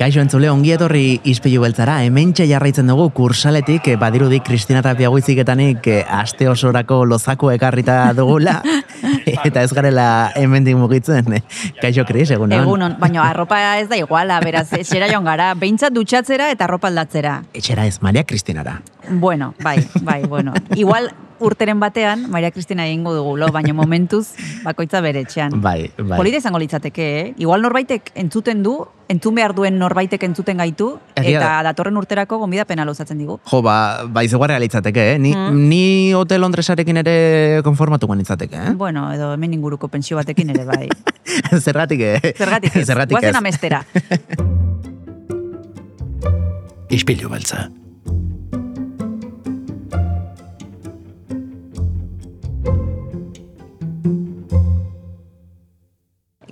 Kaixo entzule, ongi etorri izpilu beltzara, hemen jarraitzen dugu kursaletik, eh, badirudik Kristina Tapia guiziketanik eh, aste osorako lozako ekarrita dugula, eta ez garela hemendik mugitzen. Kaixo, Kris, egunon? Egunon, baina arropa ez da iguala, beraz, etxera joan gara, behintzat dutxatzera eta arropa aldatzera. Etxera ez, Maria Kristinara. Bueno, bai, bai, bueno. Igual urteren batean, Maria Kristina egingo dugu, lo, baina momentuz, bakoitza bere etxean. Bai, bai. Polita izango litzateke, eh? Igual norbaitek entzuten du, entzun behar duen norbaitek entzuten gaitu, Egia eta da. datorren urterako gombida pena lozatzen digu. Jo, ba, ba izugarria litzateke, eh? Ni, Mm. ni hotel Londresarekin ere konformatuko nintzateke, eh? Bueno, edo hemen inguruko pentsio batekin ere bai. Zergatik, eh? Zergatik ez, Zergatik ez. guazen amestera. Ispilu beltza.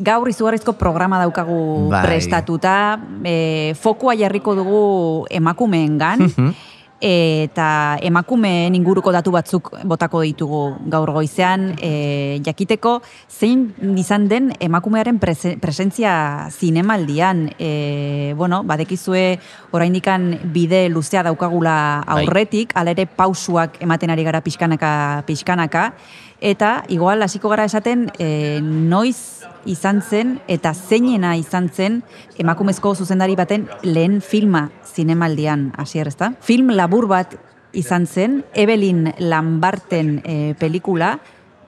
Gaur izugarrizko programa daukagu Bai. prestatuta, e, fokua jarriko dugu emakumeengan, Mhm. eta emakumeen inguruko datu batzuk botako ditugu gaur goizean, e, jakiteko zein izan den emakumearen prese, presentzia zinemaldian. E, bueno, badekizue oraindikan bide luzea daukagula Bai. aurretik, hala ere pausuak ematen ari gara pixkanaka, pixkanaka, eta igual hasiko gara esaten e, noiz izan zen eta zeinena izan zen emakumezko zuzendari baten lehen filma zinemaldian hasier ezta? Film labur bat izan zen, Evelyn Lambarten e, pelikula,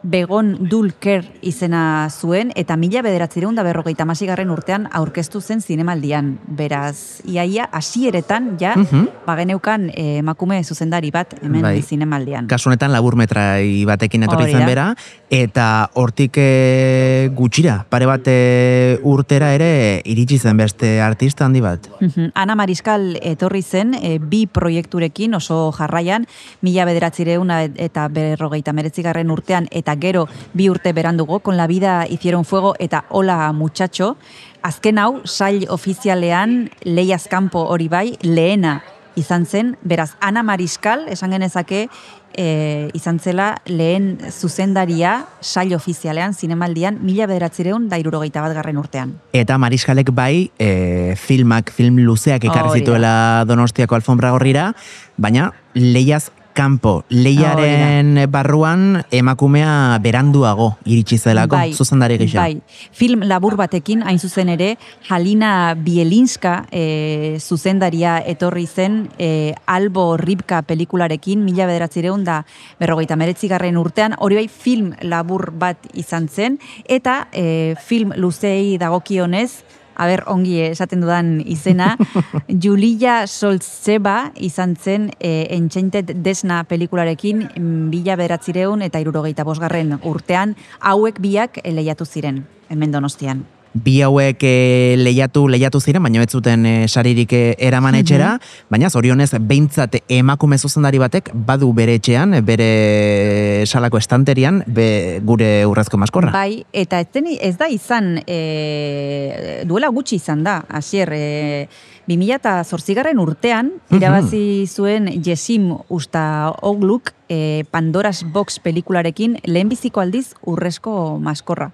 Begon Dulker izena zuen, eta mila bederatzireun da berrogeita masigarren urtean aurkeztu zen zinemaldian. Beraz, iaia, hasieretan ja, Mhm. bageneukan e, emakume zuzendari bat hemen Bai. zinemaldian. Kasunetan laburmetrai batekin etorri zen bera, eta hortik eh, gutxira, pare bat eh, urtera ere iritsi zen beste artista handi bat. Mhm. Ana Mariskal etorri zen e, bi proiekturekin oso jarraian, mila bederatzireuna eta berrogeita meretzigarren urtean eta gero bi urte berandugo, con la vida hicieron fuego eta hola muchacho. Azken hau, sail ofizialean leiaz kanpo hori bai, lehena izan zen, beraz, Ana Mariskal, esan genezake, e, izan zela lehen zuzendaria sail ofizialean, zinemaldian, mila bederatzireun da irurogeita bat garren urtean. Eta Mariskalek bai, eh, filmak, film luzeak ekarri zituela Donostiako alfombra gorrira, baina leiaz kanpo, leiaren barruan emakumea beranduago iritsi zelako, zuzendari gisa. Bai, film labur batekin, hain zuzen ere, Halina Bielinska e, zuzendaria etorri zen e, Albo Ribka pelikularekin, mila bederatzireun da berrogeita meretzigarren urtean, hori bai film labur bat izan zen, eta e, film luzei dagokionez, Aber, ongi esaten dudan izena, Julia Soltzeba izan zen e, Enchanted Desna pelikularekin mm, bila beratzireun eta irurogeita bosgarren urtean, hauek biak eh, lehiatu ziren, hemen donostian. Bi hauek eh, lehiatu lehiatu ziren, baina ez zuten eh, saririk eh, eraman etxera, baina zorionez behintzat emakume zuzendari batek badu bere etxean, bere salako estanterian, be, gure urrezko maskorra. Bai, eta ez, ez da izan, e, duela gutxi izan da, hasier, e, 2008garren urtean, irabazi zuen Jesim Usta Ogluk e, Pandora's Box pelikularekin lehenbiziko aldiz urrezko maskorra.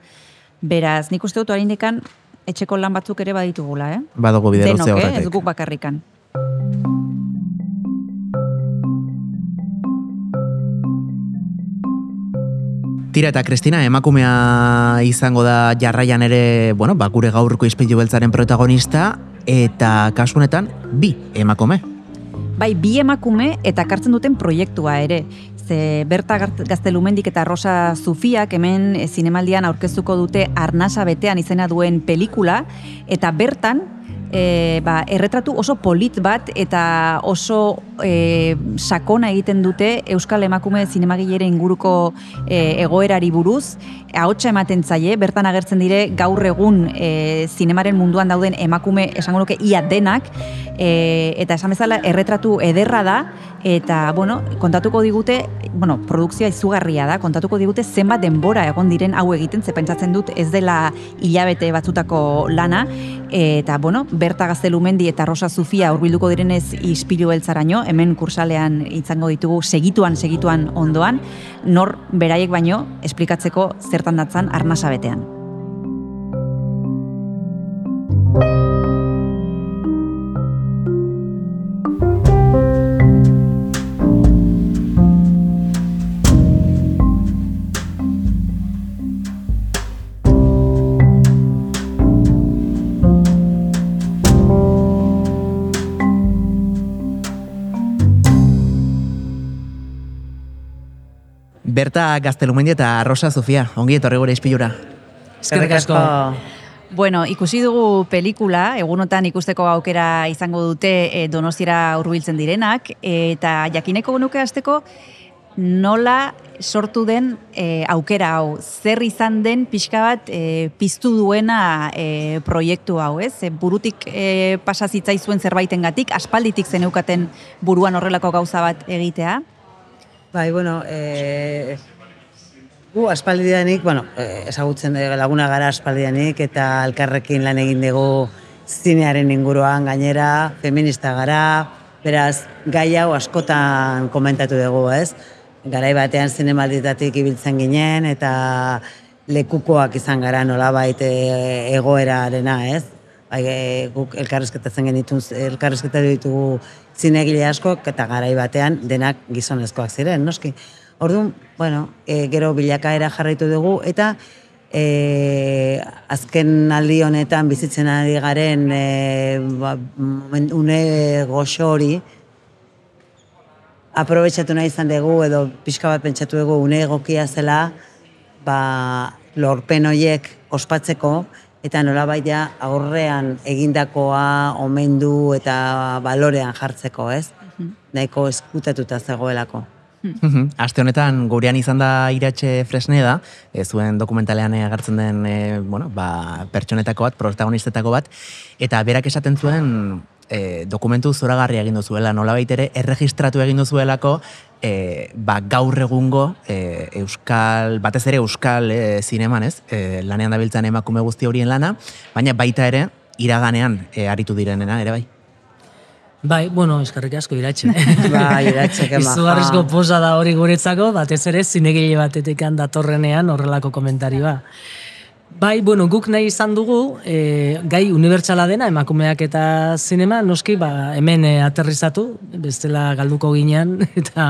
Beraz, nik uste dut oraindikan etxeko lan batzuk ere baditugula, eh? Badugu bide luze Denok, eh? horretik. Ez guk bakarrikan. Tira eta Kristina, emakumea izango da jarraian ere, bueno, ba, gure gaurko izpilu beltzaren protagonista, eta kasu honetan, bi emakume. Bai, bi emakume eta kartzen duten proiektua ere. Ze Berta Gaztelumendik eta Rosa Zufiak hemen eh, zinemaldian aurkeztuko dute Arnasa betean izena duen pelikula, eta bertan e, ba, erretratu oso polit bat eta oso e, sakona egiten dute Euskal Emakume zinemagilere inguruko e, egoerari buruz, ahotsa ematen zaie, bertan agertzen dire gaur egun e, zinemaren munduan dauden emakume esango nuke ia denak, e, eta esan bezala erretratu ederra da, eta, bueno, kontatuko digute, bueno, produkzioa izugarria da, kontatuko digute zenbat denbora egon diren hau egiten, ze pentsatzen dut ez dela hilabete batzutako lana, eta, bueno, Berta Gaztelumendi eta Rosa Zufia hurbilduko direnez ispilu beltzaraino, hemen kursalean izango ditugu segituan, segituan ondoan, nor beraiek baino esplikatzeko zertan datzan arnasa Berta Gaztelumendi eta Rosa Sofia, ongi etorri gure izpilura. Eskerrik asko. Bueno, ikusi dugu pelikula, egunotan ikusteko aukera izango dute e, donostiara hurbiltzen direnak, eta jakineko nuke hasteko nola sortu den e, aukera hau, zer izan den pixka bat e, piztu duena e, proiektu hau, ez? E, burutik e, pasa zitzaizuen zerbaitengatik, aspalditik zeneukaten buruan horrelako gauza bat egitea? Bai, bueno, e, gu aspaldidanik, bueno, ezagutzen laguna gara aspaldidanik, eta alkarrekin lan egin dugu zinearen inguruan gainera, feminista gara, beraz, gai hau askotan komentatu dugu, ez? garai batean zinemalditatik ibiltzen ginen eta lekukoak izan gara nolabait e, egoerarena, ez? Bai, e, guk elkarrezketatzen genitun, elkarrezketa ditugu zinegile asko eta garai batean denak gizonezkoak ziren, noski. Orduan, bueno, e, gero bilakaera jarraitu dugu eta e, azken aldi honetan bizitzen ari garen e, ba, une goxo hori, aprobetsatu nahi izan dugu edo pixka bat pentsatu dugu une egokia zela ba, lorpen hoiek ospatzeko eta nolabait ja aurrean egindakoa omendu eta balorean jartzeko, ez? Mhm. Nahiko eskutatuta zegoelako. Mhm. Aste honetan gurean izan da iratxe fresne da, e, zuen dokumentalean agertzen den e, bueno, ba, pertsonetako bat, protagonistetako bat, eta berak esaten zuen e, dokumentu zoragarria egin duzuela, nola ere, erregistratu egin duzuelako, e, ba, gaur egungo e, euskal, batez ere euskal e, zineman, ez? E, lanean dabiltzan emakume guzti horien lana, baina baita ere, iraganean e, aritu direnena, ere bai? Bai, bueno, eskarrik asko iratxe. bai, iratxe, kema. Izugarrizko posa da hori guretzako, batez ere, zinegile batetik datorrenean horrelako komentarioa. Bai, bueno, guk nahi izan dugu, e, gai unibertsala dena, emakumeak eta zinema, noski, ba, hemen e, aterrizatu, bestela galduko ginean, eta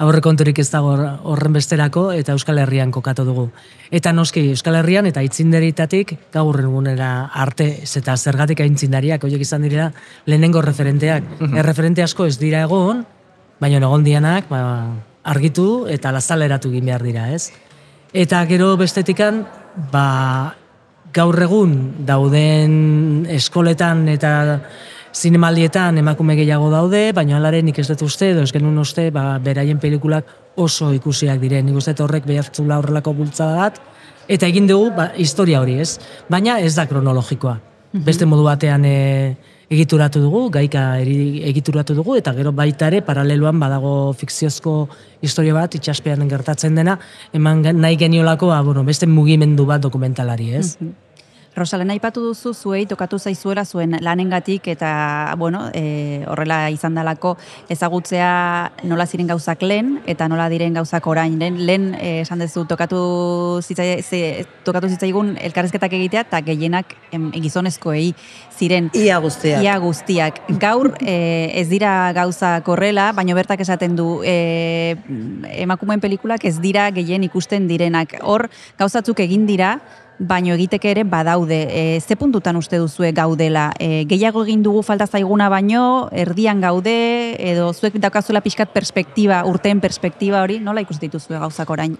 aurre konturik ez dago horren besterako, eta Euskal Herrian kokatu dugu. Eta noski, Euskal Herrian, eta itzinderitatik, gaurren gunera arte, eta zergatik aintzindariak, horiek izan direla, lehenengo referenteak. Erreferente asko ez dira egon, baina egon dianak, ba, argitu eta lazaleratu egin behar dira, ez? Eta gero bestetikan, ba, gaur egun dauden eskoletan eta zinemaldietan emakume gehiago daude, baina alaren nik ez dut uste, edo ez genuen uste, ba, beraien pelikulak oso ikusiak diren. Nik uste horrek behartzula horrelako bultzada bat, eta egin dugu ba, historia hori ez, baina ez da kronologikoa. Mhm. Beste modu batean e, egituratu dugu, gaika egituratu dugu, eta gero baita ere paraleloan badago fikziozko historia bat, itxaspean gertatzen dena, eman nahi geniolako, ba, bueno, beste mugimendu bat dokumentalari, ez? Mhm. Rosalen aipatu duzu zuei tokatu zaizuela zuen lanengatik eta bueno, e, horrela izan dalako ezagutzea nola ziren gauzak lehen eta nola diren gauzak orain lehen, lehen e, esan duzu tokatu zitzai, ze, tokatu zitzaigun elkarrezketak egitea eta gehienak gizonezkoei ziren ia guztiak. Ia guztiak. Gaur e, ez dira gauza korrela, baino bertak esaten du e, emakumeen pelikulak ez dira gehien ikusten direnak. Hor gauzatzuk egin dira, baino egiteke ere badaude. E, ze puntutan uste duzue gaudela? E, gehiago egin dugu falta zaiguna baino, erdian gaude, edo zuek daukazuela pixkat perspektiba, urteen perspektiba hori, nola ikusten dituzue gauzak orain?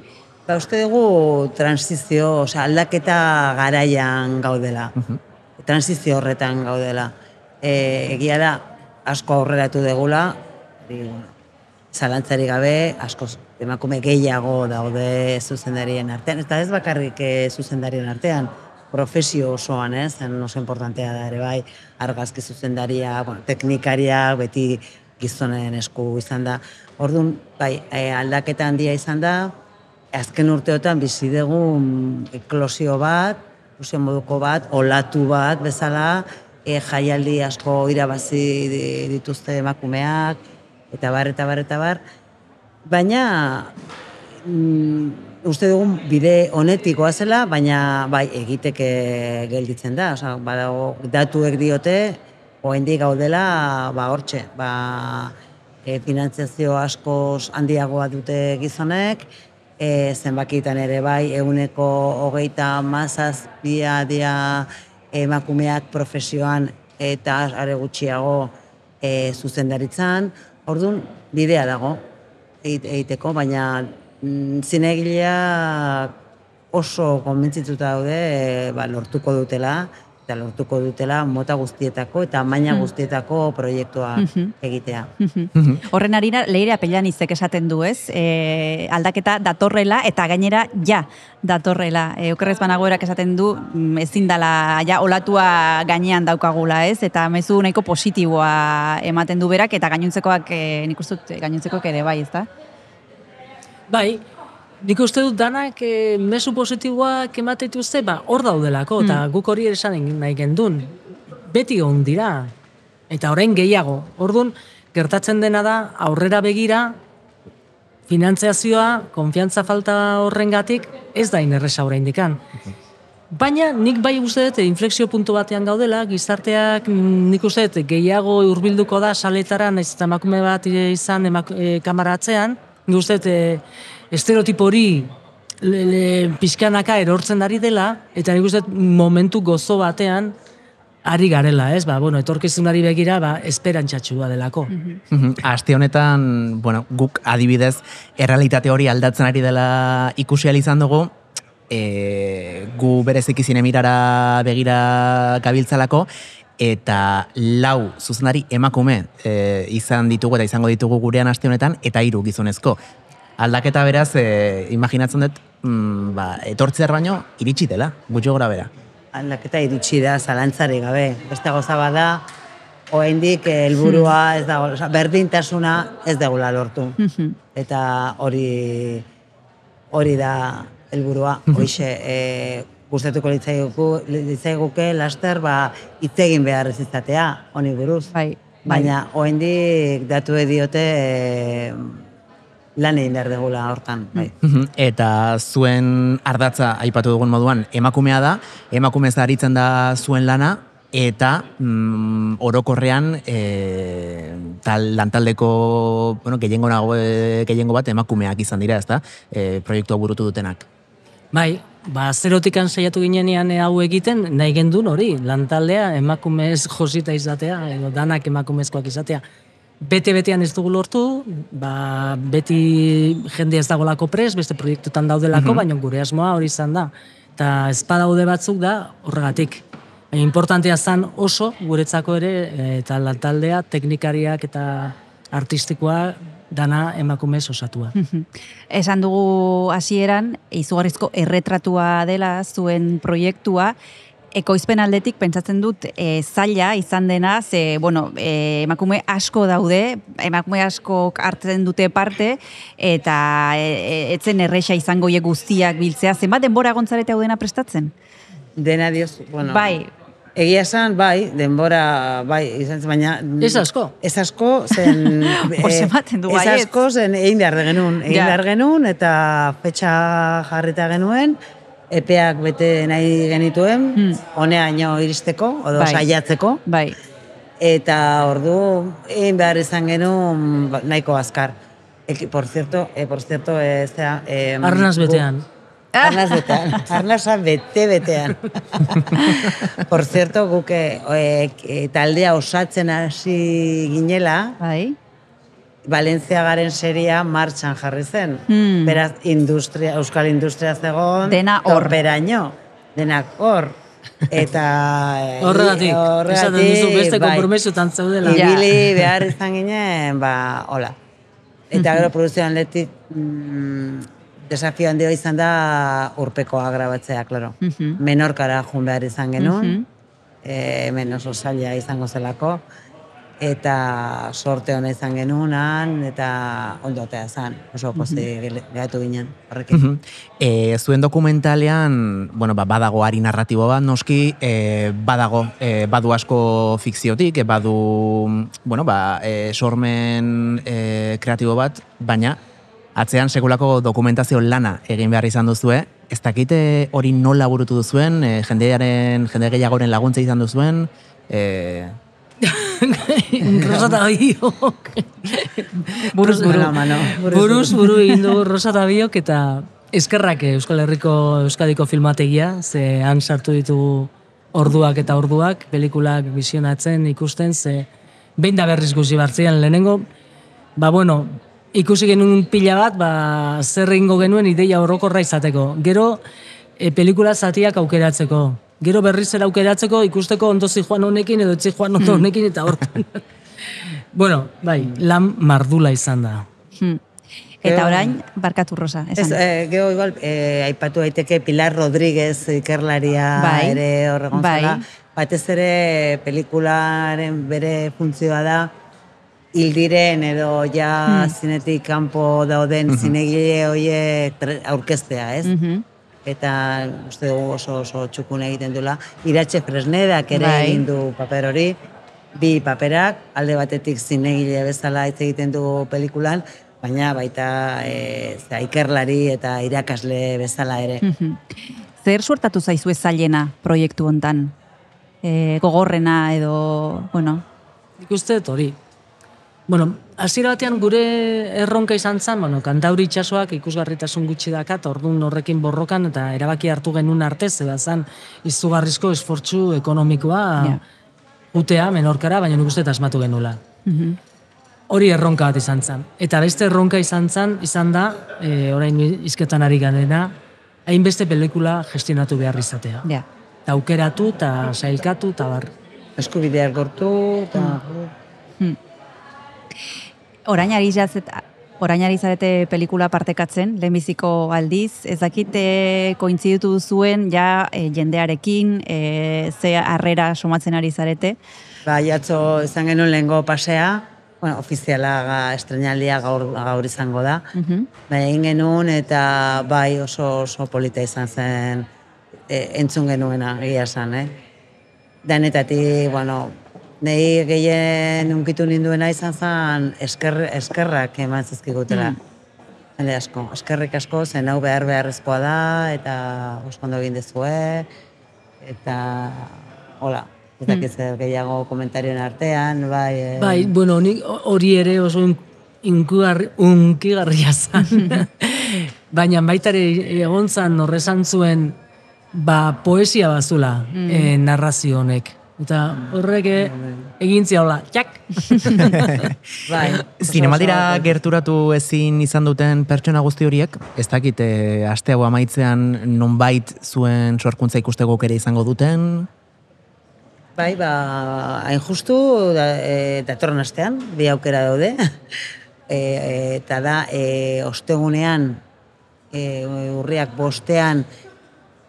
Ba, uste dugu transizio, osea, aldaketa garaian gaudela. Uh Transizio horretan gaudela. E, egia da, asko aurreratu degula, zalantzari gabe, asko emakume gehiago daude zuzendarien artean, eta ez bakarrik eh, zuzendarien artean, profesio osoan, ez, zen oso importantea da ere bai, argazki zuzendaria, bueno, teknikaria, beti gizonen esku izan da. Orduan, bai, e, aldaketa handia izan da, azken urteotan bizi dugu eklosio bat, ilusio moduko bat, olatu bat bezala, e, jaialdi asko irabazi dituzte emakumeak, eta bar, eta bar, eta bar, baina mm, uste dugun bide honetikoa zela, baina bai egiteke gelditzen da, osea, badago datuek diote oraindik gaudela ba hortxe, ba e, finantzazio askoz handiagoa dute gizonek, e, zenbakitan ere bai eguneko hogeita mazaz bia dia emakumeak profesioan eta are gutxiago e, zuzendaritzan, orduan bidea dago, egiteko, baina mm, zinegileak oso konbentzituta daude e, ba, lortuko dutela, eta lortuko dutela mota guztietako eta maina guztietako proiektua egitea. Horren harina, leire apelian izek esaten du, ez? E, aldaketa datorrela eta gainera ja datorrela. E, okerrez banagoerak esaten du, mm, ezin dala ja olatua gainean daukagula, ez? Eta mezu nahiko positiboa ematen du berak eta gainontzekoak, e, nik uste dut gainontzekoak ere bai, ez da? Bai, nik uste dut danak e, mesu positiboak ematen dituzte, ba, hor daudelako, eta guk hori esan nahi gendun. Beti on dira, eta orain gehiago. Orduan, gertatzen dena da, aurrera begira, finantziazioa, konfiantza falta horrengatik, ez da inerresa orain dikan. Baina nik bai uste dut inflexio puntu batean gaudela, gizarteak mm, nik uste dut gehiago hurbilduko da saletara, naiz eta emakume bat izan emak, e, kamaratzean, nik uste dut e, estereotipo hori pixkanaka erortzen ari dela, eta nik uste momentu gozo batean ari garela, ez? Ba, bueno, etorkizunari begira, ba, esperantzatxua delako. Mhm. Aste honetan, bueno, guk adibidez, errealitate hori aldatzen ari dela ikusi izan dugu, e, gu bereziki zinemirara begira gabiltzalako, eta lau zuzendari emakume e, izan ditugu eta izango ditugu gurean aste honetan, eta hiru gizonezko. Aldaketa beraz, e, imaginatzen dut, mm, ba, etortzear baino, iritsi dela, gutxo gora bera. Aldaketa iritsi da, zalantzari gabe. Beste gauza bada, oraindik helburua ez dago, osea, berdintasuna ez degula lortu. Eta hori hori da helburua. Hoixe, e, gustatuko litzaiguke, litzaiguke laster ba hitz egin behar ez izatea honi buruz. Bai, Baina oraindik datu diote e, lan egin behar degula hortan, bai. Mhm. Eta zuen ardatza aipatu dugun moduan emakumea da, emakumez aritzen da zuen lana, eta mm, orokorrean e, tal, lantaldeko bueno, gehiengo, nago, e, gehiengo bat emakumeak izan dira, ezta? E, proiektua burutu dutenak. Bai, ba, zerotikan saiatu ginenean hau egiten, nahi gendun hori, lantaldea emakumez josita izatea, edo danak emakumezkoak izatea. Bete-betean ez dugu lortu, ba, beti jende ez dagolako pres, beste proiektutan daudelako, baina gure asmoa hori izan da. Eta ezpadaude batzuk da horregatik. Baina importantea zan oso guretzako ere, eta lantaldea, teknikariak eta artistikoa dana emakumez osatua. Esan dugu hasieran izugarrizko erretratua dela zuen proiektua, ekoizpen aldetik pentsatzen dut e, zaila izan dena, ze, bueno, e, emakume asko daude, emakume asko hartzen dute parte, eta e, e, etzen erresa izango ie guztiak biltzea, zenbat denbora gontzarete hau dena prestatzen? Dena dioz, bueno, Bai. Egia esan, bai, denbora, bai, izan zen, baina... Ez asko. Ez asko, zen... Hor eh, ematen du, Ez baietz. asko, zen egin behar genuen. Egin behar genuen, eta fetxa jarrita genuen, epeak bete nahi genituen, honeaino iristeko, odo Hmm. Bai. saiatzeko, Bai. eta ordu egin behar izan genuen ba, nahiko azkar. Eki, por cierto, eh, por cierto, eh, zera... Eh, Arnaz betean. Arnaz betean, arnaza bete-betean. Por cierto, guk eh, eh, taldea osatzen hasi ginela, Bai. Valentzia garen seria martxan jarri zen. Hmm. Beraz, industria, euskal industria zegoen, Dena hor. torperaino, denak hor. Eta... eh, Horregatik, esaten dizu beste bai. konpromesutan zaudela. Ja. Ibili behar izan ginen, ba, hola. Eta gero produzioan letik mm, desafio handia izan da urpekoa grabatzea, klaro. Mhm. Menorkara jun behar izan genuen, Mhm. eh, hemen oso zaila izango zelako, eta sorte hona izan genunan, eta ondo atea zen, oso pozi gehatu ginen, horrekin. Mhm. E, zuen dokumentalean, bueno, ba, badago ari narratibo bat, noski, e, badago, e, badu asko fikziotik, e, badu, bueno, ba, e, sormen e, kreatibo bat, baina atzean sekulako dokumentazio lana egin behar izan duzue, ez dakite hori nola burutu duzuen, e, jendearen, jende gehiagoren laguntza izan duzuen, e, Rosa eta biok. Buruz buru. Mano buruz Buruz buru egin dugu Rosa eta biok eta eskerrak eh, Euskal Herriko Euskadiko filmategia, ze han sartu ditugu orduak eta orduak, pelikulak visionatzen, ikusten, ze behin da berriz guzi bartzean lehenengo, ba bueno, ikusi genuen pila bat, ba, zer egingo genuen ideia orokorra izateko. Gero, e, pelikula zatiak aukeratzeko. Gero berriz zer aukeratzeko ikusteko ondo joan honekin edo etzi joan ondo honekin eta hortan. bueno, bai, lan mardula izan da. Hmm. Eta orain, barkatu rosa, Ez, esan. eh, gero igual, eh, aipatu daiteke Pilar Rodríguez ikerlaria Bai, ere horregon bai. zela. Batez ere pelikularen bere funtzioa da hil diren edo ja zinetik kanpo dauden zinegile horiek tre- aurkeztea, ez? Mhm. Eta uste dugu oso oso txukun egiten duela. Iratxe Fresnedak ere Bai. egin du paper hori. Bi paperak, alde batetik zinegile bezala hitz egiten du pelikulan, baina baita e, zera, ikerlari eta irakasle bezala ere. Zer suertatu zaizu ez zailena proiektu hontan? E, gogorrena edo, bueno, Nik uste dut hori. Bueno, hasiera batean gure erronka izan zen, bueno, kantauri itxasoak ikusgarritasun gutxi dakat, orduan horrekin borrokan eta erabaki hartu genuen arte, zeba zen izugarrizko esfortzu ekonomikoa Ja. utea menorkara, baina nik uste asmatu genula. Mhm. Hori erronka bat izan zen. Eta beste erronka izan zen, izan da, e, orain izketan ari ganena, hainbeste pelikula gestionatu behar izatea. ja. Eta aukeratu, eta sailkatu, eta bar. Eskubideak gortu, eta... Orain ari jazet, orain ari zarete pelikula partekatzen, lehenbiziko aldiz, ez dakite kointziditu zuen ja e, jendearekin, e, ze harrera somatzen ari zarete. Ba, jatzo izan genuen lehengo pasea, bueno, ofiziala ga, estrenaldia gaur, gaur izango da. Mhm. Ba, egin genuen eta bai oso oso polita izan zen e, entzun genuena, egia esan, eh? Danetatik, bueno, nehi gehien unkitu ninduena izan zen esker, eskerrak eman zizkigutela. Jende asko, eskerrik asko, zen hau behar beharrezkoa da, eta oso ondo egin dezue, eta hola, ez dakit zer gehiago komentarioen artean, bai, eh, Bai, bueno, hori ere oso in- inkugarri- unkigarria zan. Baina baita ere egon zan horrezan zuen ba, poesia bazula eh, narrazio honek. Eta horrek egin ziola, jak! bai. Zinemaldira gerturatu ezin izan duten pertsona guzti horiek, ez dakit e, aste hau amaitzean nonbait zuen sorkuntza ikusteko ere izango duten, Bai, ba, hain justu, da, e, datorren astean, bi aukera daude. e, eta da, e, ostegunean, e, urriak bostean,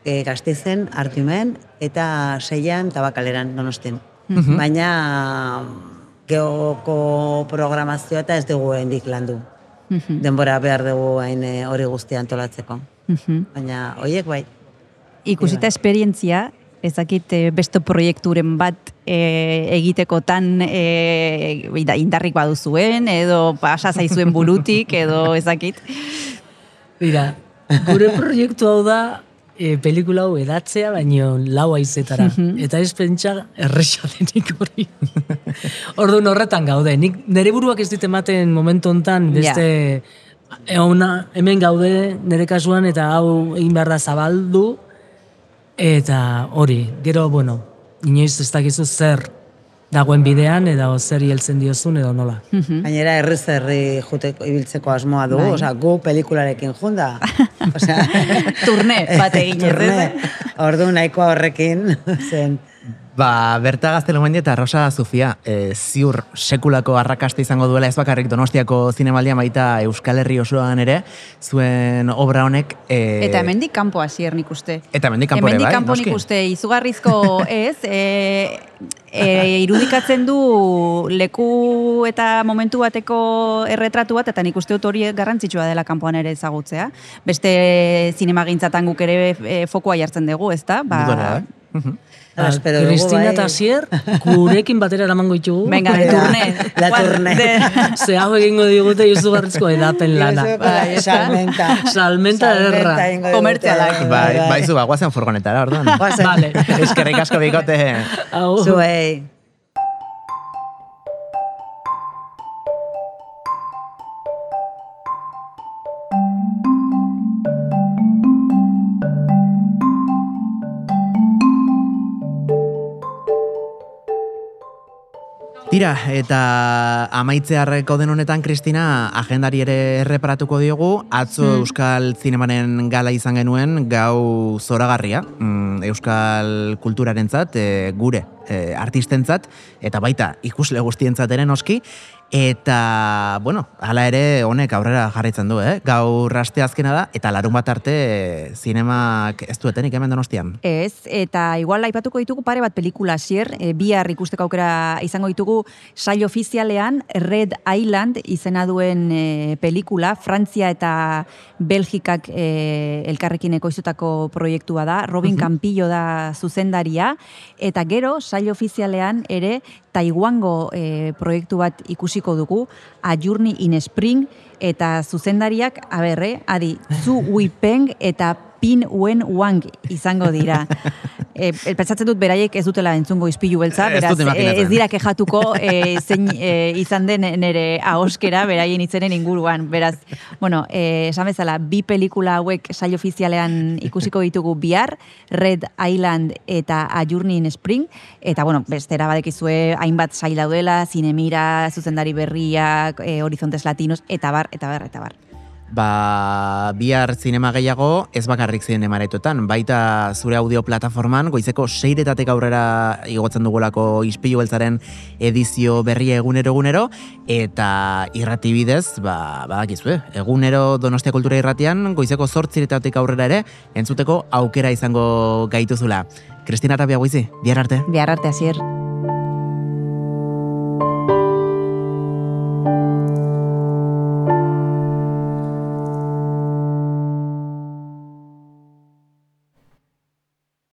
e, gaztizen, artimen, eta seian tabakaleran donostin. Baina, geoko programazioa eta ez dugu hendik landu. Denbora behar dugu hain e, hori guztia antolatzeko. Mhm. Baina, hoiek bai. Ikusita esperientzia, ezakit e, beste proiekturen bat e, egitekotan e, indarrik baduzuen, edo pasa zaizuen burutik, edo ezakit. Mira, gure proiektu hau da e, pelikula hau edatzea, baino lau aizetara. Eta ez pentsa erresa denik hori. Orduan horretan gaude. Nik nire buruak ez dit ematen momentu hontan beste e, ona, hemen gaude nire kasuan eta hau egin behar da zabaldu. Eta hori, gero, bueno, inoiz ez dakizu zer dagoen bidean, edo zer heltzen diozun, edo nola. Gainera herriz herri juteko ibiltzeko asmoa dugu, Bai. osea, gu pelikularekin junda. Osea, Turne bat eginez, ez? turne. Ordu nahikoa horrekin zen. Ba, Berta Gaztelumendi eta Rosa Zufia, e, ziur sekulako arrakasta izango duela ez bakarrik Donostiako zinemaldia baita Euskal Herri osoan ere, zuen obra honek... E, Eta hemendik kanpo hasier nik uste. Eta hemendik kanpo ere, Hemendik bai, kanpo nik uste izugarrizko ez, e, e, irudikatzen du leku eta momentu bateko erretratu bat, eta nik uste dut hori garrantzitsua dela kanpoan ere ezagutzea. Beste zinemagintzatan guk ere e, fokoa jartzen dugu, ezta? Ba, Dudara, eh? Ba, espero Cristina bai. eta Asier, gurekin batera eramango ditugu. Venga, de turne. La turne. De- Ze hau egingo digute izugarrizko edapen lana. Bai? Salmenta. Salmenta erra. egingo digute. Komertzialak. Bai, bai, zu, ba, guazen furgonetara, orduan. Guazen. Vale. Eskerrik asko bikote. Hau. Zuei. Tira, eta amaitzearreko den honetan, Kristina, agendari ere erreparatuko diogu, atzo Hmm. Euskal Zinemaren gala izan genuen gau zoragarria, mm, Euskal kulturarentzat, e, gure e, artistentzat, eta baita ikusle guztientzat ere noski, eta, bueno, hala ere honek aurrera jarraitzen du, eh? Gaur aste azkena da, eta larun bat arte e, zinemak ez duetenik hemen donostian. Ez, eta igual aipatuko ditugu pare bat pelikula zier, e, bihar ikusteko aukera izango ditugu sail ofizialean Red Island izena duen e, pelikula, Frantzia eta Belgikak e, elkarrekin ekoiztutako proiektua da, Robin Campillo da zuzendaria, eta gero sail ofizialean ere Taiwango e, proiektu bat ikusiko dugu, A Journey in Spring, eta zuzendariak, aberre, adi, Zu Wipeng eta Pin Wen Wang izango dira. E, pentsatzen dut beraiek ez dutela entzungo izpilu beltza, Ez beraz dut e, imaginatzen. ez dira kejatuko e, zein e, izan den nere ahoskera beraien itzenen inguruan. Beraz, bueno, e, esan bezala, bi pelikula hauek sail ofizialean ikusiko ditugu bihar, Red Island eta A Journey in Spring, eta bueno, bestera badekizue hainbat sail daudela, zinemira, zuzendari berriak, e, horizontes latinos, eta bar, eta bar, eta bar. Ba, bihar zinema gehiago ez bakarrik zinemaretoetan, baita zure audio plataforman goizeko seiretatek aurrera igotzen dugulako ispilu beltzaren edizio berria egunero egunero, eta irrati bidez, ba, badakizue, egunero Donostia Kultura irratian goizeko zortziretatek aurrera ere entzuteko aukera izango gaituzula. Kristina Tapia guizi, bihar arte. Bihar arte hasier.